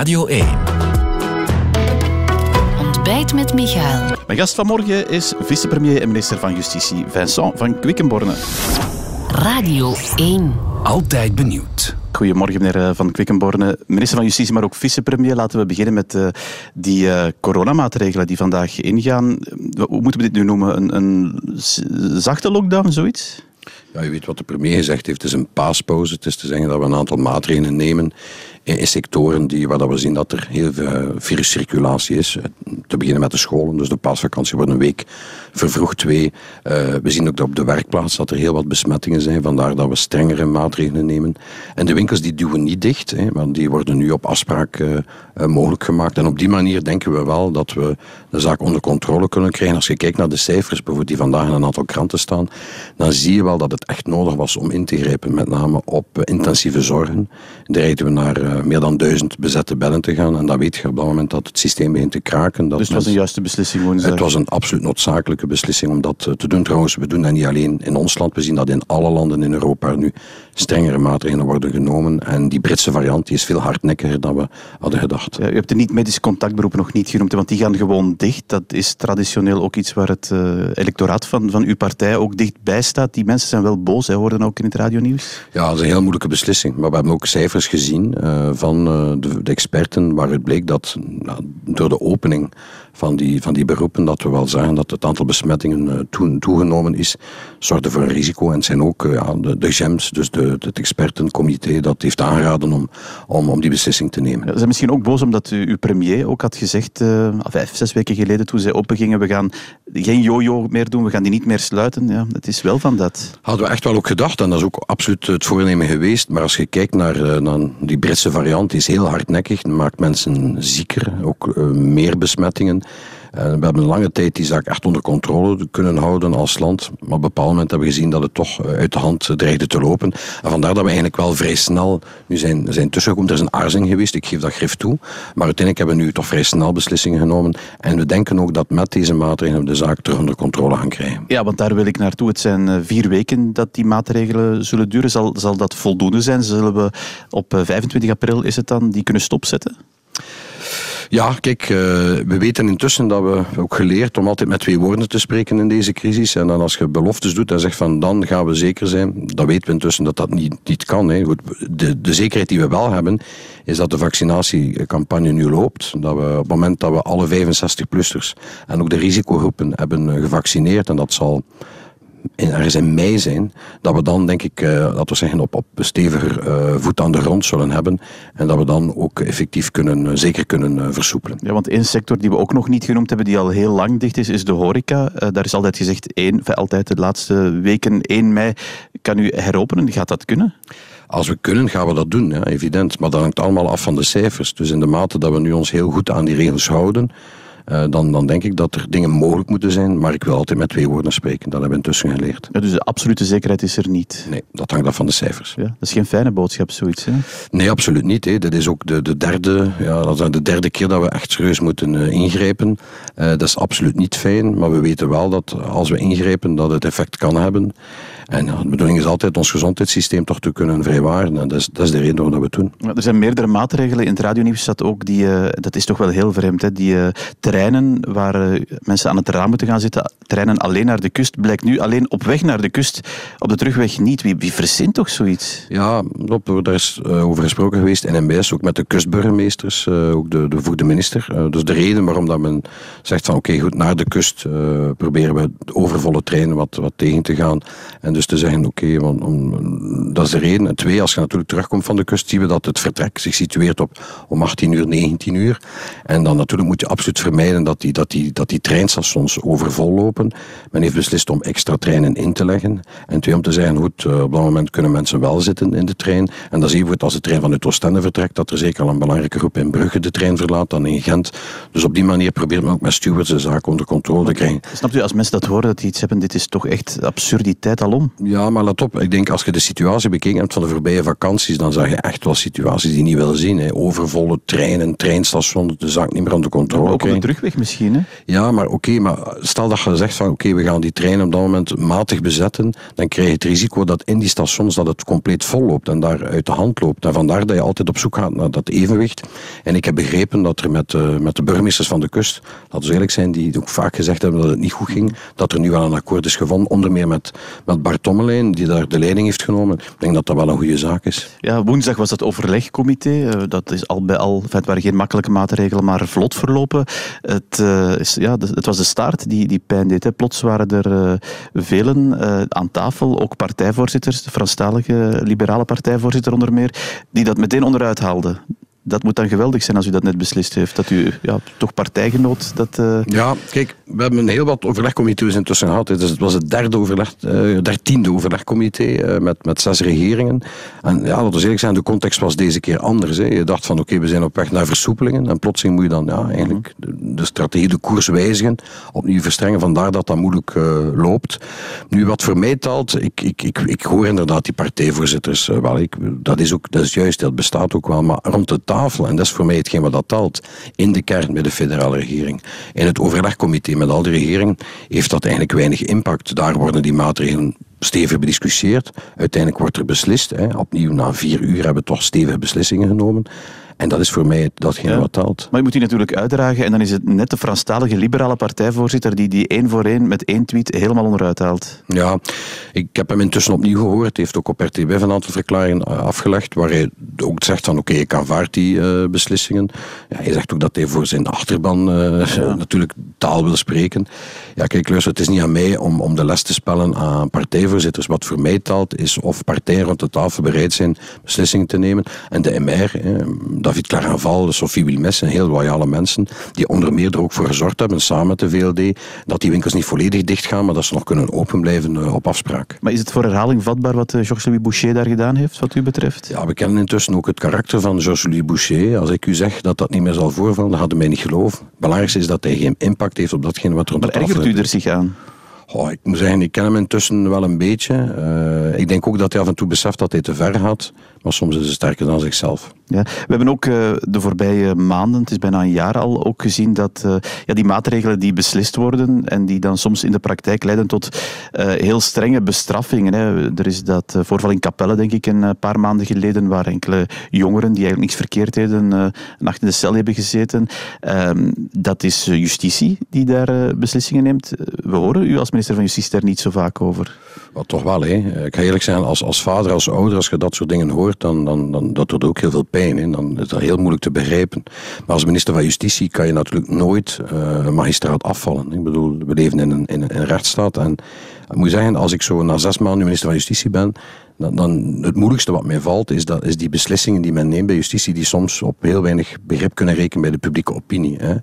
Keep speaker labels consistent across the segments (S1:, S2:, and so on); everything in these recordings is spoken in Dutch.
S1: Radio 1.
S2: Ontbijt met Michael.
S3: Mijn gast vanmorgen is vicepremier en minister van Justitie Vincent van Quickenborne.
S2: Radio 1.
S1: Altijd benieuwd.
S3: Goedemorgen, meneer eh, Van Quickenborne. Minister van Justitie, maar ook vicepremier. Laten we beginnen met uh, die uh, coronamaatregelen die vandaag ingaan. Hoe moeten we dit nu noemen? Een, een zachte lockdown, zoiets?
S4: Ja, u weet wat de premier gezegd heeft. Het is een paaspauze. Het is te zeggen dat we een aantal maatregelen nemen sectoren die, waar we zien dat er heel veel viruscirculatie is. Te beginnen met de scholen, dus de paasvakantie wordt een week vervroegd. Twee, uh, we zien ook dat op de werkplaats dat er heel wat besmettingen zijn, vandaar dat we strengere maatregelen nemen. En de winkels die duwen niet dicht, hè, want die worden nu op afspraak mogelijk gemaakt. En op die manier denken we wel dat we de zaak onder controle kunnen krijgen. Als je kijkt naar de cijfers, bijvoorbeeld die vandaag in een aantal kranten staan, dan zie je wel dat het echt nodig was om in te grijpen, met name op intensieve zorgen. Daar rijden we naar meer dan duizend bezette bedden te gaan. En dan weet je op dat moment dat het systeem begint te kraken. Dat
S3: dus het was een juiste beslissing?
S4: Het was een absoluut noodzakelijke beslissing om dat te doen. Trouwens, we doen dat niet alleen in ons land. We zien dat in alle landen in Europa nu strengere maatregelen worden genomen. En die Britse variant die is veel hardnekkiger dan we hadden gedacht.
S3: Ja, u hebt de niet-medische contactberoepen nog niet genoemd, want die gaan gewoon dicht. Dat is traditioneel ook iets waar het uh, electoraat van, van uw partij ook dichtbij staat. Die mensen zijn wel boos, hè, hoorden ook in het radionieuws.
S4: Ja, dat is een heel moeilijke beslissing. Maar we hebben ook cijfers gezien uh, van uh, de, de, experten waaruit bleek dat nou, door de opening van die, van die beroepen, dat we wel zeggen dat het aantal besmettingen uh, toe, toegenomen is, zorgde voor een risico. En het zijn ook uh, ja, de, de GEMS, dus de, het expertencomité, dat heeft aangeraden om, om, om die beslissing te nemen.
S3: Ze zijn misschien ook boos omdat u, uw premier ook had gezegd, uh, vijf, zes weken geleden toen zij opengingen, we gaan geen jojo meer doen, we gaan die niet meer sluiten. Ja, het is wel van dat.
S4: Hadden we echt wel ook gedacht, en dat is ook absoluut het voornemen geweest. Maar als je kijkt naar, naar die Britse variant, die is heel hardnekkig, maakt mensen zieker, ook meer besmettingen. Uh, we hebben lange tijd die zaak echt onder controle kunnen houden als land. Maar op een bepaald moment hebben we gezien dat het toch uit de hand dreigde te lopen. En vandaar dat we eigenlijk wel vrij snel nu zijn, zijn tussengekomen. Er is een aarzing geweest, ik geef dat grif toe. Maar uiteindelijk hebben we nu toch vrij snel beslissingen genomen. En we denken ook dat met deze maatregelen we de zaak terug onder controle gaan krijgen.
S3: Ja, want daar wil ik naartoe. Het zijn vier weken dat die maatregelen zullen duren. Zal, zal dat voldoende zijn? Zullen we op 25 april is het dan die kunnen stopzetten?
S4: Ja, kijk, uh, we weten intussen dat we ook geleerd om altijd met twee woorden te spreken in deze crisis. En dan als je beloftes doet en zegt van dan gaan we zeker zijn, dan weten we intussen dat dat niet, niet kan. Hè. De, de zekerheid die we wel hebben, is dat de vaccinatiecampagne nu loopt. Dat we op het moment dat we alle 65-plussers en ook de risicogroepen hebben gevaccineerd, en dat zal ergens in mei zijn, dat we dan denk ik, uh, laten we zeggen, op, op steviger uh, voet aan de grond zullen hebben. En dat we dan ook effectief kunnen, uh, zeker kunnen versoepelen.
S3: Ja, want één sector die we ook nog niet genoemd hebben, die al heel lang dicht is, is de horeca. daar is altijd gezegd, één, altijd de laatste weken, 1 mei, kan u heropenen. Gaat dat kunnen?
S4: Als we kunnen, gaan we dat doen, ja, evident. Maar dat hangt allemaal af van de cijfers. Dus in de mate dat we nu ons heel goed aan die regels houden, uh, dan, dan denk ik dat er dingen mogelijk moeten zijn, maar ik wil altijd met twee woorden spreken. Dat hebben we intussen geleerd.
S3: Ja, dus de absolute zekerheid is er niet?
S4: Nee, dat hangt af van de cijfers.
S3: Ja, dat is geen fijne boodschap, zoiets. Hè?
S4: Nee, absoluut niet. Hè. Dat is ook de, de, derde, ja, dat is de derde keer dat we echt serieus moeten uh, ingrijpen. Uh, dat is absoluut niet fijn, maar we weten wel dat als we ingrijpen, dat het effect kan hebben. En ja, de bedoeling is altijd ons gezondheidssysteem toch te kunnen vrijwaren. En dat is, dat is de reden waarom dat we het doen.
S3: Er zijn meerdere maatregelen. In het radionieuws staat ook die, uh, dat is toch wel heel vreemd, hè? die uh, terreinen waar uh, mensen aan het raam moeten gaan zitten, terreinen alleen naar de kust, blijkt nu alleen op weg naar de kust, op de terugweg niet. Wie, wie verzint toch zoiets?
S4: Ja, daar is over gesproken geweest in NBS, ook met de kustburgemeesters, ook de, de minister. dus de reden waarom dat men zegt van oké, okay, goed, naar de kust proberen we de overvolle treinen wat, wat tegen te gaan. En dus te zeggen, oké, okay, dat is de reden. En twee, als je natuurlijk terugkomt van de kust, zien we dat het vertrek zich situeert op om 18 uur, 19 uur. En dan natuurlijk moet je absoluut vermijden dat die, dat die, dat die treinstations overvol lopen. Men heeft beslist om extra treinen in te leggen. En twee, om te zeggen, goed, eh, op dat moment kunnen mensen wel zitten in de trein. En dan zie je als de trein vanuit Oostende vertrekt, dat er zeker al een belangrijke groep in Brugge de trein verlaat, dan in Gent. Dus op die manier probeert men ook met stewards de zaak onder controle te krijgen.
S3: Snapt u, als mensen dat horen, dat die iets hebben, dit is toch echt absurditeit alom?
S4: Ja, maar let op. Ik denk als je de situatie bekeken hebt van de voorbije vakanties, dan zag je echt wel situaties die je niet wil zien. Hè. Overvolle treinen, treinstations, de zaak niet meer onder controle
S3: Ook op de terugweg misschien, hè?
S4: Ja, maar oké, maar stel dat je zegt van oké, we gaan die treinen op dat moment matig bezetten, dan krijg je het risico dat in die stations dat het compleet vol loopt en daar uit de hand loopt. En vandaar dat je altijd op zoek gaat naar dat evenwicht. En ik heb begrepen dat er met, uh, met de burgemeesters van de kust, laten we eerlijk zijn, die ook vaak gezegd hebben dat het niet goed ging, dat er nu wel een akkoord is gevonden, onder meer met, met Bart Tommelijn, die daar de leiding heeft genomen. Ik denk dat dat wel een goede zaak is.
S3: Ja, woensdag was dat overlegcomité. Uh, dat is al bij al, het waren geen makkelijke maatregelen, maar vlot verlopen. Het, uh, is, ja, het was de staart die, die pijn deed. Plots waren er velen aan tafel, ook partijvoorzitters, de Franstalige liberale partijvoorzitter onder meer, die dat meteen onderuit haalden dat moet dan geweldig zijn als u dat net beslist heeft. Dat u ja, toch partijgenoot dat... Uh...
S4: Ja, kijk, we hebben een heel wat overlegcomité's intussen gehad. Dus het was het derde overleg, uh, dertiende overlegcomité uh, met, met zes regeringen. En ja, laten we eerlijk zijn, de context was deze keer anders. Hè. Je dacht van oké, okay, we zijn op weg naar versoepelingen. En plotseling moet je dan ja, eigenlijk de, de strategie, de koers wijzigen. Opnieuw verstrengen, vandaar dat dat moeilijk loopt. Nu, wat voor mij telt, ik, ik, ik, ik hoor inderdaad die partijvoorzitters wel. Ik, dat is ook, dat is juist, dat bestaat ook wel. Maar rond de en dat is voor mij hetgeen wat dat telt, in de kern bij de federale regering. In het overlegcomité met al die regeringen heeft dat eigenlijk weinig impact. Daar worden die maatregelen stevig bediscussieerd. Uiteindelijk wordt er beslist. Hè. Opnieuw na vier uur hebben we toch stevige beslissingen genomen. En dat is voor mij datgene ja. wat telt.
S3: Maar je moet die natuurlijk uitdragen en dan is het net de Franstalige liberale partijvoorzitter die die één voor één met één tweet helemaal onderuit haalt.
S4: Ja, ik heb hem intussen opnieuw gehoord. Hij heeft ook op RTB een aantal verklaringen eh, afgelegd waar hij ook zegt van oké, okay, ik aanvaard die uh, beslissingen. Ja, hij zegt ook dat hij voor zijn achterban uh, ja. natuurlijk taal wil spreken. Ja, kijk, luister, het is niet aan mij om, om de les te spellen aan partijvoorzitters. Wat voor mij telt is of partijen rond de tafel bereid zijn beslissingen te nemen. En de MR, David Clarenval, Sophie Wilmes, heel loyale mensen, die onder meer er ook voor gezorgd hebben, samen met de VLD, dat die winkels niet volledig dicht gaan, maar dat ze nog kunnen open blijven uh, op afspraak.
S3: Maar is het voor herhaling vatbaar wat uh, Georges-Louis Boucher daar gedaan heeft, wat u betreft?
S4: Ja, we kennen intussen ook het karakter van Georges-Louis Boucher. Als ik u zeg dat dat niet meer zal voorvallen, dan hadden mij niet geloven. Het belangrijkste is dat hij geen impact heeft op datgene wat er op
S3: de tafel
S4: ergert
S3: u er zich aan?
S4: Oh, ik moet zeggen, ik ken hem intussen wel een beetje. Uh, ik denk ook dat hij af en toe beseft dat hij te ver gaat. Maar soms is hij sterker dan zichzelf.
S3: Ja, we hebben ook uh, de voorbije maanden, het is bijna een jaar al, ook gezien dat uh, ja, die maatregelen die beslist worden en die dan soms in de praktijk leiden tot heel strenge bestraffingen. Hè. Er is dat voorval in Capelle, denk ik, een paar maanden geleden, waar enkele jongeren die eigenlijk niks verkeerd deden, een nacht in de cel hebben gezeten. Ehm, dat is justitie die daar beslissingen neemt. We horen u als minister van Justitie daar niet zo vaak over.
S4: Wat toch wel, hè. Ik ga eerlijk zijn, als, als vader, als ouder, als je dat soort dingen hoort, dan, dan, dan dat doet ook heel veel pijn. Dan is dat heel moeilijk te begrijpen. Maar als minister van Justitie kan je natuurlijk nooit uh, magistraat afvallen. Ik bedoel, we leven in een, in een rechtsstaat. En ik moet zeggen, als ik zo na zes maanden minister van Justitie ben, dan, dan, het moeilijkste wat mij valt, is, dat, is die beslissingen die men neemt bij justitie, die soms op heel weinig begrip kunnen rekenen bij de publieke opinie. Hè.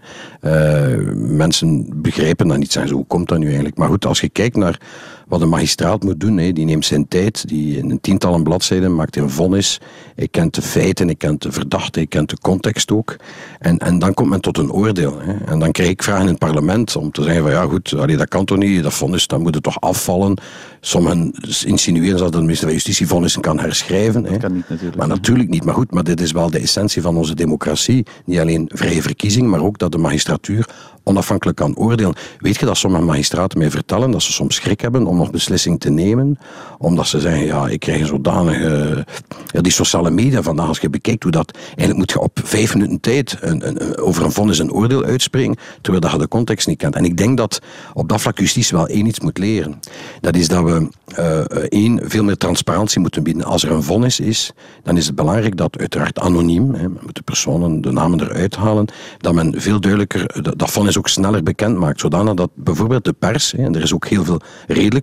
S4: Uh, mensen begrijpen dat niet, zeggen ze, hoe komt dat nu eigenlijk? Maar goed, als je kijkt naar wat een magistraat moet doen, hè, die neemt zijn tijd, die in een tientallen bladzijden maakt een vonnis, hij kent de feiten, hij kent de verdachte, hij kent de context ook. En, en dan komt men tot een oordeel. Hè. En dan krijg ik vragen in het parlement om te zeggen van ja goed, allee, dat kan toch niet, dat vonnis, dat moet het toch afvallen. Sommigen insinueren dat de minister van Justitie vonnissen kan herschrijven.
S3: Dat kan niet natuurlijk.
S4: Maar natuurlijk niet. Maar goed, maar dit is wel de essentie van onze democratie. Niet alleen vrije verkiezing, maar ook dat de magistratuur onafhankelijk kan oordelen. Weet je dat sommige magistraten mij vertellen dat ze soms schrik hebben om nog beslissing te nemen, omdat ze zeggen, ja, ik krijg een zodanige... Ja, die sociale media vandaag, als je bekijkt hoe dat... Eigenlijk moet je op vijf minuten tijd een, een, over een vonnis een oordeel uitspringen, terwijl dat je de context niet kent. En ik denk dat op dat vlak justitie wel één iets moet leren. Dat is dat we uh, één, veel meer transparantie moeten bieden. Als er een vonnis is, dan is het belangrijk dat uiteraard anoniem, hè, de personen de namen eruit halen, dat men veel duidelijker dat vonnis ook sneller bekend maakt. Zodanig dat bijvoorbeeld de pers, hè, en er is ook heel veel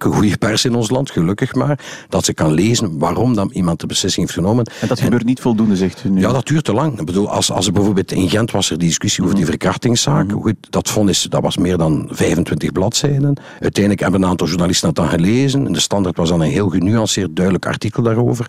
S4: redelijke, goede pers in ons land, gelukkig maar, dat ze kan lezen waarom dan iemand de beslissing heeft genomen.
S3: En dat gebeurt niet voldoende, zegt u nu?
S4: Ja, dat duurt te lang. Ik bedoel, als, als er bijvoorbeeld in Gent was er die discussie over die mhm. verkrachtingszaak. Mm -hmm. dat vonnis, dat was meer dan 25 bladzijden. Uiteindelijk hebben een aantal journalisten dat dan gelezen. En de standaard was dan een heel genuanceerd, duidelijk artikel daarover.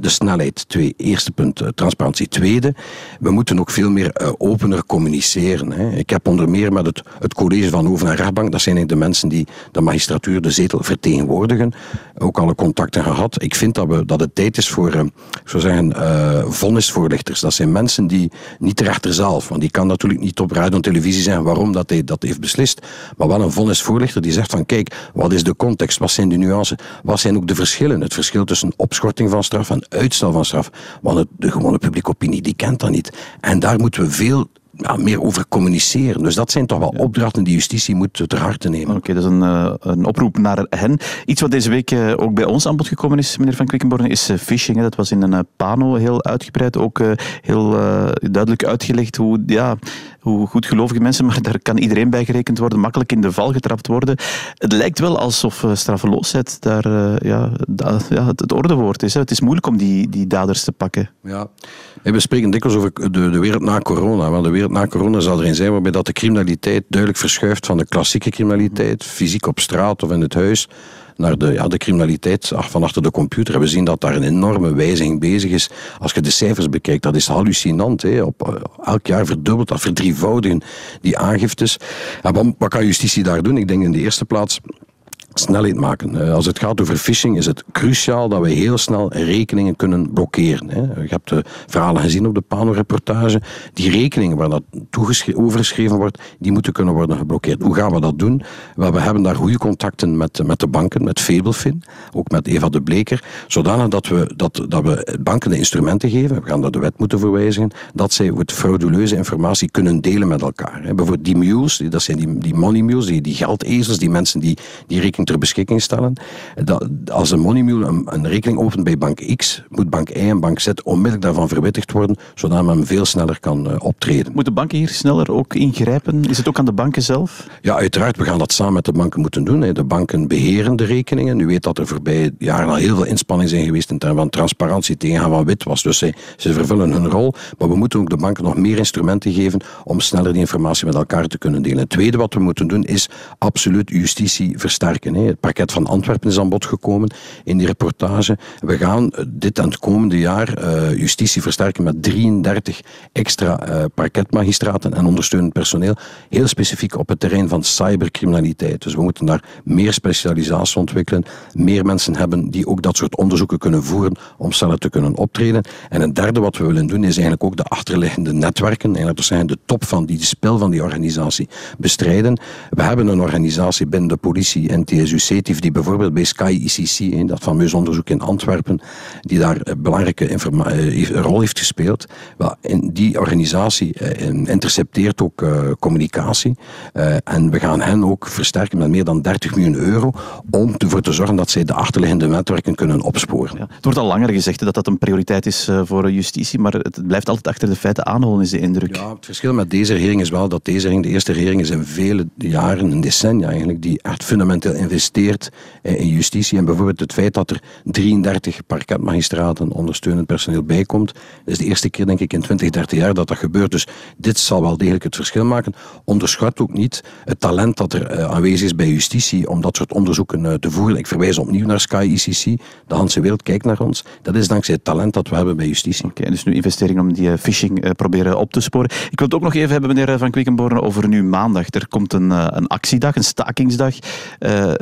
S4: De snelheid, twee. Eerste punt, eh, transparantie. Tweede, we moeten ook veel meer uh, opener communiceren. Hè. Ik heb onder meer met het, het college van Hoven en Rechtbank, dat zijn de mensen die de magistratuur, de zetel vertegenwoordigen. Ook alle contacten gehad. Ik vind dat, we, dat het tijd is voor, uh, ik zou zeggen, uh, vonnisvoorlichters. Dat zijn mensen die, niet de rechter zelf, want die kan natuurlijk niet op radio en televisie zeggen waarom dat hij dat heeft beslist, maar wel een vonnisvoorlichter die zegt van kijk, wat is de context, wat zijn de nuances, wat zijn ook de verschillen, het verschil tussen opschorting van straf en uitstel van straf. Want het, de gewone publieke opinie die kent dat niet. En daar moeten we veel ja, meer over communiceren. Dus dat zijn toch wel opdrachten die justitie moet ter harte nemen.
S3: Oké, dat is een, uh, een oproep naar hen. Iets wat deze week uh, ook bij ons aan bod gekomen is, meneer Van Quickenborne, is uh, phishing. Dat was in een pano heel uitgebreid, ook heel duidelijk uitgelegd hoe, ja, hoe goedgelovige mensen, maar daar kan iedereen bij gerekend worden, makkelijk in de val getrapt worden. Het lijkt wel alsof straffeloosheid daar ja, da, ja, het, ordewoord is. Hè. Het is moeilijk om die, die daders te pakken.
S4: Ja, we spreken dikwijls over de, de wereld na corona, want de wereld na corona zal erin zijn waarbij dat de criminaliteit duidelijk verschuift van de klassieke criminaliteit, fysiek op straat of in het huis, naar de, ja, de criminaliteit van achter de computer. We zien dat daar een enorme wijziging bezig is. Als je de cijfers bekijkt, dat is hallucinant. Hè. Op, eh, elk jaar verdubbelt dat, verdrievoudigen die aangiftes. En wat kan justitie daar doen? Ik denk in de eerste plaats snelheid maken. Eh, als het gaat over phishing is het cruciaal dat we heel snel rekeningen kunnen blokkeren. Je hebt de verhalen gezien op de Pano-reportage. Die rekeningen waar dat overgeschreven wordt, die moeten kunnen worden geblokkeerd. Hoe gaan we dat doen? Wel, we hebben daar goede contacten met, met de banken, met Fabelfin, ook met Eva de Bleker, zodanig dat we, dat, dat we banken de instrumenten geven, we gaan daar de wet moeten verwijzigen, dat zij het frauduleuze informatie kunnen delen met elkaar. Bijvoorbeeld die mules, dat zijn die, die money mules, die, die geldezels, die mensen die die rekening ter beschikking stellen. Dat, als een money mule een, een, rekening opent bij bank X, moet bank Y en bank Z onmiddellijk daarvan verwittigd worden, zodat men veel sneller kan uh, optreden.
S3: Moeten banken hier sneller ook ingrijpen? Is het ook aan de banken zelf?
S4: Ja, uiteraard. We gaan dat samen met de banken moeten doen. Hè. De banken beheren de rekeningen. U weet dat er voorbij jaren al heel veel inspanningen zijn geweest in termen van transparantie tegengaan van witwas. Dus zij, ze vervullen hun rol. Maar we moeten ook de banken nog meer instrumenten geven om sneller die informatie met elkaar te kunnen delen. Het tweede wat we moeten doen is absoluut justitie versterken. Het parket van Antwerpen is aan bod gekomen in die reportage. We gaan eh, dit en het komende jaar uh, justitie versterken met 33 extra uh, parketmagistraten en ondersteunend personeel. Heel specifiek op het terrein van cybercriminaliteit. Dus we moeten daar meer specialisatie ontwikkelen. Meer mensen hebben die ook dat soort onderzoeken kunnen voeren om sneller te kunnen optreden. En een derde wat we willen doen is eigenlijk ook de achterliggende netwerken, eigenlijk dat zijn de top van die spel van die organisatie bestrijden. We hebben een organisatie binnen de politie, NTS CETIF, die bijvoorbeeld bij Sky ICC, dat fameus onderzoek in Antwerpen, die daar een belangrijke eh, rol heeft gespeeld. Wel, in die organisatie eh, intercepteert ook communicatie. En we gaan hen ook versterken met meer dan 30 miljoen euro om ervoor te zorgen dat zij de achterliggende netwerken kunnen opsporen. Ja,
S3: het wordt al langer gezegd dat dat een prioriteit is voor justitie, maar het blijft altijd achter de feiten aanholen, is de indruk.
S4: Ja, het verschil met deze regering is wel dat deze regering de eerste regering is in vele jaren, een decennia eigenlijk, die echt fundamenteel investeert investeert in justitie. En bijvoorbeeld het feit dat er 33 parketmagistraten ondersteunend personeel bijkomt. Dat is de eerste keer, denk ik, in 20, 30 jaar dat dat gebeurt. Dus dit zal wel degelijk het verschil maken. Onderschat ook niet het talent dat er uh, aanwezig is bij justitie om dat soort onderzoeken uh, te voeren. Ik verwijs opnieuw naar Sky ICC. De Hanse wereld kijkt naar ons. Dat is dankzij het talent dat we hebben bij justitie.
S3: Oké, dus nu investering om die phishing proberen op te sporen. Ik wil het ook nog even hebben, meneer Van Quickenborne, over nu maandag. Er komt een, een actiedag, een stakingsdag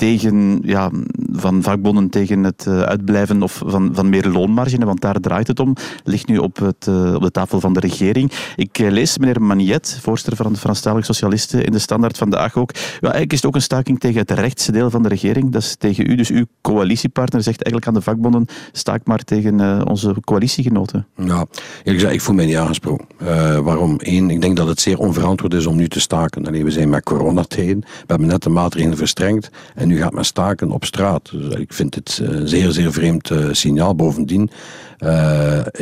S3: tegen, ja, van vakbonden tegen het uh, uitblijven of van, van meer loonmarge, want daar draait het om, ligt nu op, het, uh, op de tafel van de regering. Ik uh, lees meneer Magnet, voorzitter van de Franstalige Socialisten, in de Standaard vandaag ook. Ja, eigenlijk is het ook een staking tegen het rechtse deel van de regering, dat is tegen u. Dus uw coalitiepartner zegt eigenlijk aan de vakbonden, staak maar tegen onze coalitiegenoten.
S4: Ja, ik, ik voel mij niet aangesproken. waarom? Eén, ik denk dat het zeer onverantwoord is om nu te staken. Alleen we zijn met coronatijden, we hebben net de maatregelen verstrengd en nu gaat men staken op straat. Dus ik vind het een zeer, zeer vreemd uh, signaal. Bovendien,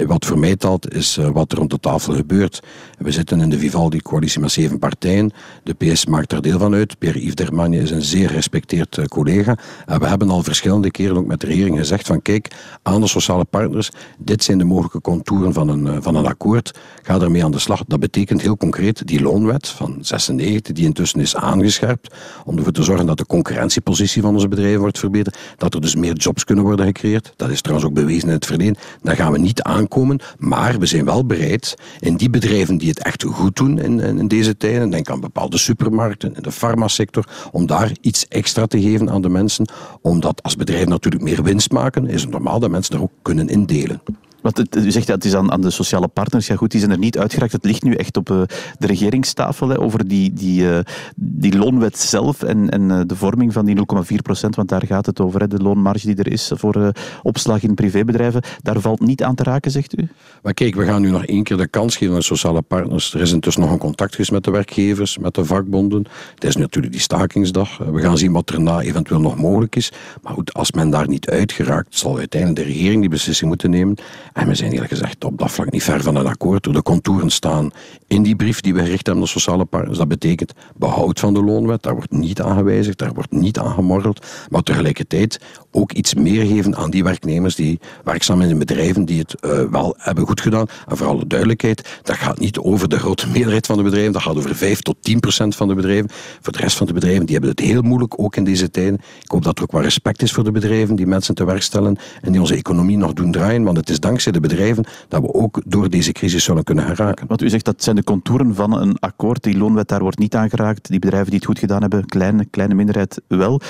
S4: wat voor mij telt, is uh, wat er rond de tafel gebeurt. We zitten in de Vivaldi-coalitie met zeven partijen. De PS maakt er deel van uit. Pierre-Yves Dermagne is een zeer gerespecteerd collega. En we hebben al verschillende keren ook met de regering gezegd van kijk, aan de sociale partners, dit zijn de mogelijke contouren van een, van een akkoord. Ga ermee aan de slag. Dat betekent heel concreet die loonwet van 96, die intussen is aangescherpt, om ervoor te zorgen dat de concurrentiepositie van onze bedrijven wordt verbeterd, dat er dus meer jobs kunnen worden gecreëerd. Dat is trouwens ook bewezen in het verleden Daar gaan we niet aankomen, maar we zijn wel bereid in die bedrijven die het echt goed doen in, in deze tijden, denk aan bepaalde supermarkten, in de farmasector, om daar iets extra te geven aan de mensen, omdat als bedrijven natuurlijk meer winst maken, is het normaal dat mensen er ook kunnen indelen.
S3: Want u zegt dat het is aan, aan de sociale partners. Ja goed, die zijn er niet uitgeraakt. Het ligt nu echt op uh, de regeringstafel hè, over die, die, uh, die loonwet zelf en, en uh, de vorming van die 0,4 procent. Want daar gaat het over, hè, de loonmarge die er is voor opslag in privébedrijven. Daar valt niet aan te raken, zegt u?
S4: Maar kijk, we gaan nu nog één keer de kans geven aan sociale partners. Er is intussen nog een contact geweest met de werkgevers, met de vakbonden. Het is natuurlijk die stakingsdag. We gaan zien wat erna eventueel nog mogelijk is. Maar goed, als men daar niet uitgeraakt, zal uiteindelijk de regering die beslissing moeten nemen. En we zijn eerlijk gezegd op dat vlak niet ver van een akkoord. De contouren staan in die brief die we gericht hebben aan de sociale partners. Dat betekent behoud van de loonwet. Daar wordt niet aan gewijzigd, daar wordt niet aan gemorreld. Maar tegelijkertijd ook iets meer geven aan die werknemers die werkzaam in bedrijven die het uh, wel hebben goed gedaan. En voor alle duidelijkheid, dat gaat niet over de grote meerderheid van de bedrijven. Dat gaat over 5 tot 10 procent van de bedrijven. Voor de rest van de bedrijven, die hebben het heel moeilijk, ook in deze tijden. Ik hoop dat er ook wel respect is voor de bedrijven die mensen te werk stellen en die onze economie nog doen draaien. Want het is dankzij de bedrijven dat we ook door deze crisis zullen kunnen geraken.
S3: Wat u zegt, dat zijn de contouren van een akkoord. Die loonwet, daar wordt niet aan geraakt. Die bedrijven die het goed gedaan hebben, kleine, kleine minderheid wel.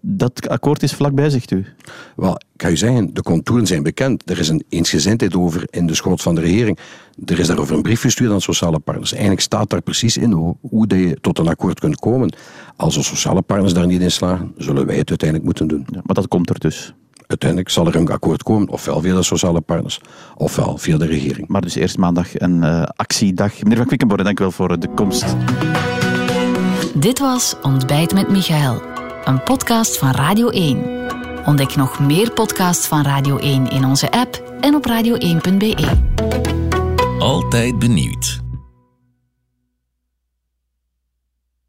S3: Dat akkoord is vlakbij, zegt u?
S4: Wel, ik ga u zeggen, de contouren zijn bekend. Er is een eensgezindheid over in de schoot van de regering. Er is daarover een brief gestuurd aan sociale partners. Eigenlijk staat daar precies in hoe, hoe je tot een akkoord kunt komen. Als de sociale partners daar niet in slagen, zullen wij het uiteindelijk moeten doen.
S3: Ja, maar dat komt er dus
S4: uiteindelijk zal er een akkoord komen, ofwel via de sociale partners, ofwel via de regering.
S3: Maar dus eerst maandag een uh, actiedag. Meneer Van Quickenborne, dank u wel voor de komst.
S2: Dit was Ontbijt met Michael, een podcast van Radio 1. Ontdek nog meer podcasts van Radio 1 in onze app en op radio1.be.
S1: Altijd benieuwd.